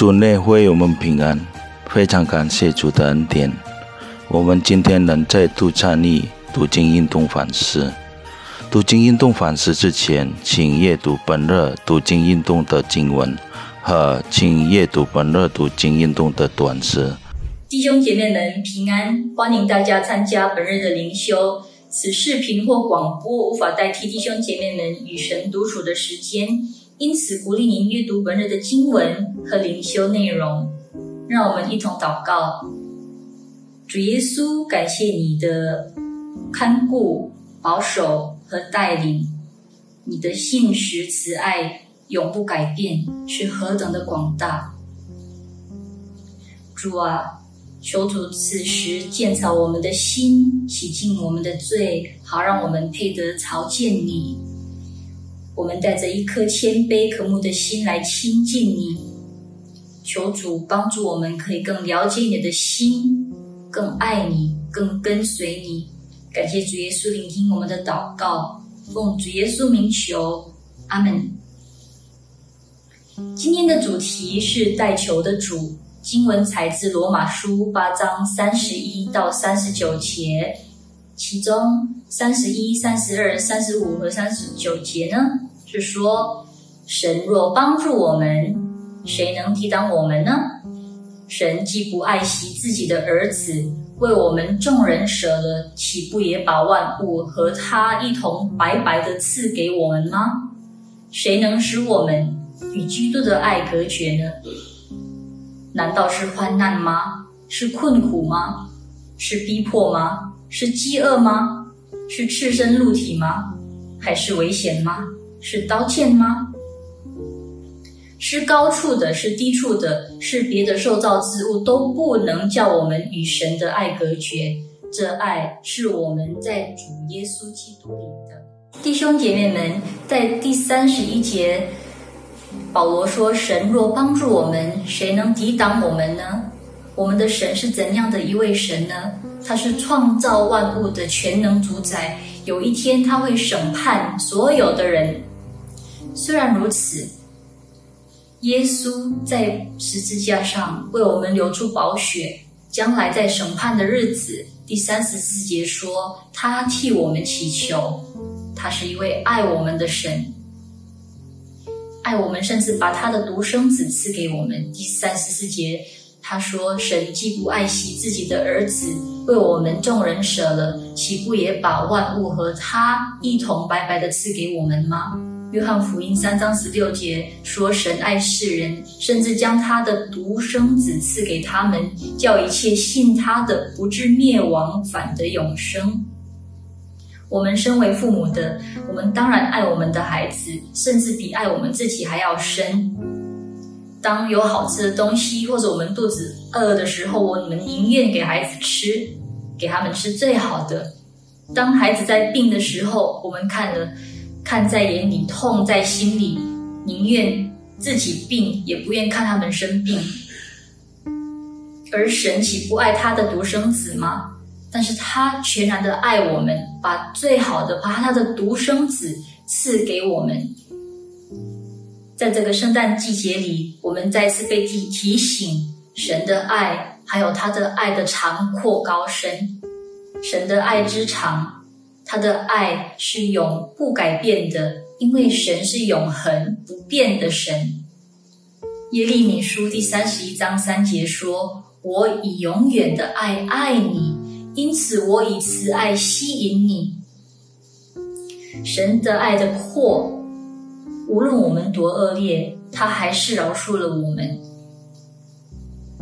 主内会我们平安，非常感谢主的恩典。我们今天能再度参与读经运动反思。读经运动反思之前，请阅读本日读经运动的经文和请阅读本日读经运动的短诗。弟兄姐妹们平安，欢迎大家参加本日的灵修。此视频或广播无法代替弟兄姐妹们与神独处的时间，因此鼓励您阅读本日的经文和灵修内容。让我们一同祷告：主耶稣，感谢你的看顾、保守。和带领，你的信实慈爱永不改变，是何等的广大！主啊，求主此时建造我们的心，洗净我们的罪，好让我们配得朝见你。我们带着一颗谦卑可慕的心来亲近你，求主帮助我们，可以更了解你的心，更爱你，更跟随你。感谢主耶稣聆听我们的祷告，奉主耶稣名求，阿门。今天的主题是带球的主，经文采自罗马书八章三十一到三十九节，其中三十一、三十二、三十五和三十九节呢，是说神若帮助我们，谁能抵挡我们呢？神既不爱惜自己的儿子。为我们众人舍了，岂不也把万物和他一同白白的赐给我们吗？谁能使我们与基督的爱隔绝呢？难道是患难吗？是困苦吗？是逼迫吗？是饥饿吗？是赤身露体吗？还是危险吗？是刀剑吗？是高处的，是低处的，是别的受造之物，都不能叫我们与神的爱隔绝。这爱是我们在主耶稣基督里的。弟兄姐妹们，在第三十一节，保罗说：“神若帮助我们，谁能抵挡我们呢？”我们的神是怎样的一位神呢？他是创造万物的全能主宰。有一天，他会审判所有的人。虽然如此。耶稣在十字架上为我们流出宝血，将来在审判的日子，第三十四节说，他替我们祈求，他是一位爱我们的神，爱我们，甚至把他的独生子赐给我们。第三十四节他说，神既不爱惜自己的儿子，为我们众人舍了，岂不也把万物和他一同白白的赐给我们吗？约翰福音三章十六节说：“神爱世人，甚至将他的独生子赐给他们，叫一切信他的不至灭亡，反得永生。”我们身为父母的，我们当然爱我们的孩子，甚至比爱我们自己还要深。当有好吃的东西，或者我们肚子饿的时候，我们宁愿给孩子吃，给他们吃最好的。当孩子在病的时候，我们看了。看在眼里，痛在心里，宁愿自己病，也不愿看他们生病。而神岂不爱他的独生子吗？但是他全然的爱我们，把最好的，把他的独生子赐给我们。在这个圣诞季节里，我们再次被提提醒神的爱，还有他的爱的长阔高深，神的爱之长。他的爱是永不改变的，因为神是永恒不变的神。耶利米书第三十一章三节说：“我以永远的爱爱你，因此我以慈爱吸引你。”神的爱的阔，无论我们多恶劣，他还是饶恕了我们。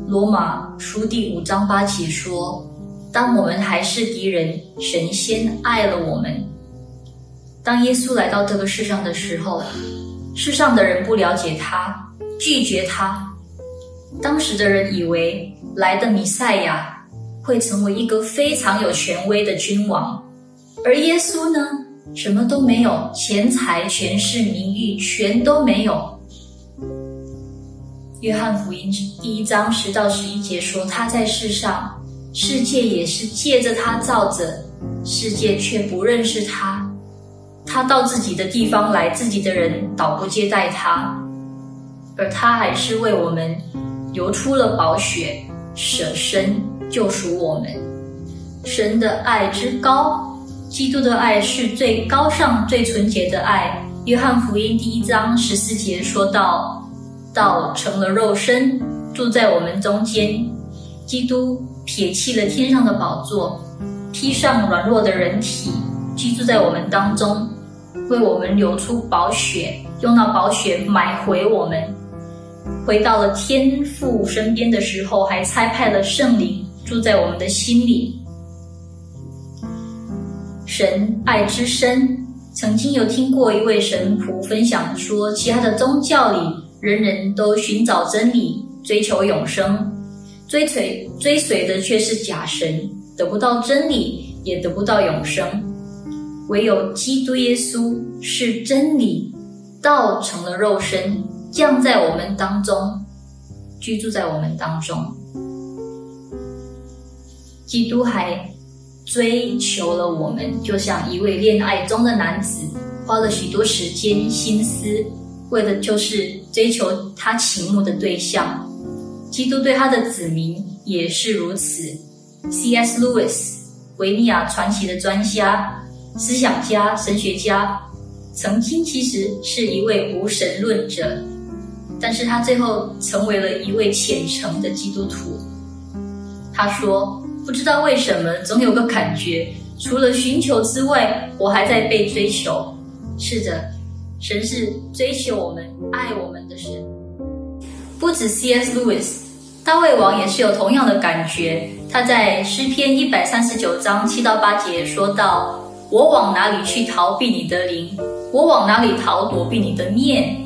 罗马书第五章八节说。当我们还是敌人，神先爱了我们。当耶稣来到这个世上的时候，世上的人不了解他，拒绝他。当时的人以为来的弥赛亚会成为一个非常有权威的君王，而耶稣呢，什么都没有，钱财、权势、名誉全都没有。约翰福音第一章十到十一节说，他在世上。世界也是借着他造着，世界却不认识他。他到自己的地方来，自己的人倒不接待他，而他还是为我们流出了宝血，舍身救赎我们。神的爱之高，基督的爱是最高尚、最纯洁的爱。约翰福音第一章十四节说道：“道成了肉身，住在我们中间。基督撇弃了天上的宝座，披上软弱的人体，居住在我们当中，为我们流出宝血，用那宝血买回我们。回到了天父身边的时候，还差派了圣灵住在我们的心里。”神爱之深，曾经有听过一位神仆分享说，其他的宗教里，人人都寻找真理，追求永生，追随追随的却是假神，得不到真理，也得不到永生。唯有基督耶稣是真理，道成了肉身，降在我们当中，居住在我们当中。基督还。追求了我们，就像一位恋爱中的男子，花了许多时间心思，为的就是追求他倾慕的对象。基督对他的子民也是如此。C.S. Lewis，维尼亚传奇的专家、思想家、神学家，曾经其实是一位无神论者，但是他最后成为了一位虔诚的基督徒。他说。不知道为什么，总有个感觉，除了寻求之外，我还在被追求。是的，神是追求我们、爱我们的神。不止 C.S. Lewis，大卫王也是有同样的感觉。他在诗篇一百三十九章七到八节说道：“我往哪里去逃避你的灵？我往哪里逃躲避你的面？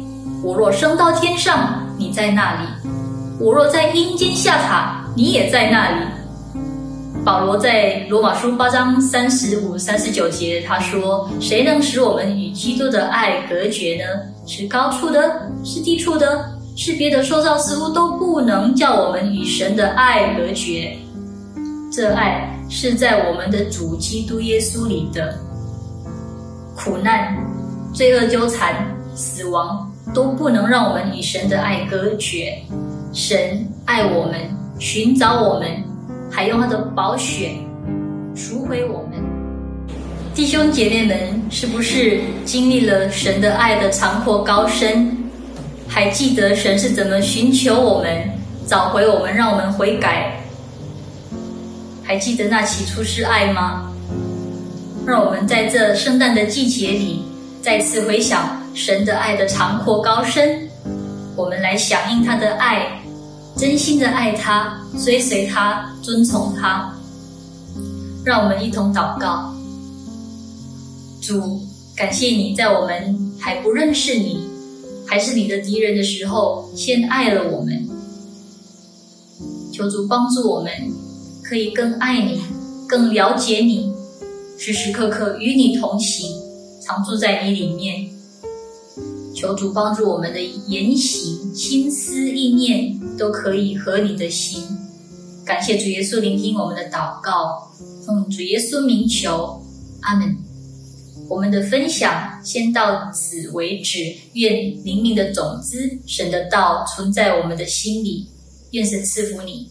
我若升到天上，你在那里；我若在阴间下榻，你也在那里。”保罗在罗马书八章三十五、三十九节，他说：“谁能使我们与基督的爱隔绝呢？是高处的，是低处的，是别的受造似乎都不能叫我们与神的爱隔绝。这爱是在我们的主基督耶稣里的。苦难、罪恶纠缠、死亡都不能让我们与神的爱隔绝。神爱我们，寻找我们。”还用他的宝血赎回我们，弟兄姐妹们，是不是经历了神的爱的长阔高深？还记得神是怎么寻求我们、找回我们、让我们悔改？还记得那起初是爱吗？让我们在这圣诞的季节里，再次回想神的爱的长阔高深，我们来响应他的爱。真心的爱他，追随他，遵从他。让我们一同祷告：主，感谢你在我们还不认识你，还是你的敌人的时候，先爱了我们。求主帮助我们，可以更爱你，更了解你，时时刻刻与你同行，常住在你里面。求主帮助我们的言行、心思、意念都可以合你的心。感谢主耶稣聆听我们的祷告，奉主耶稣名求，阿门。我们的分享先到此为止。愿灵命的种子、神的道存在我们的心里。愿神赐福你。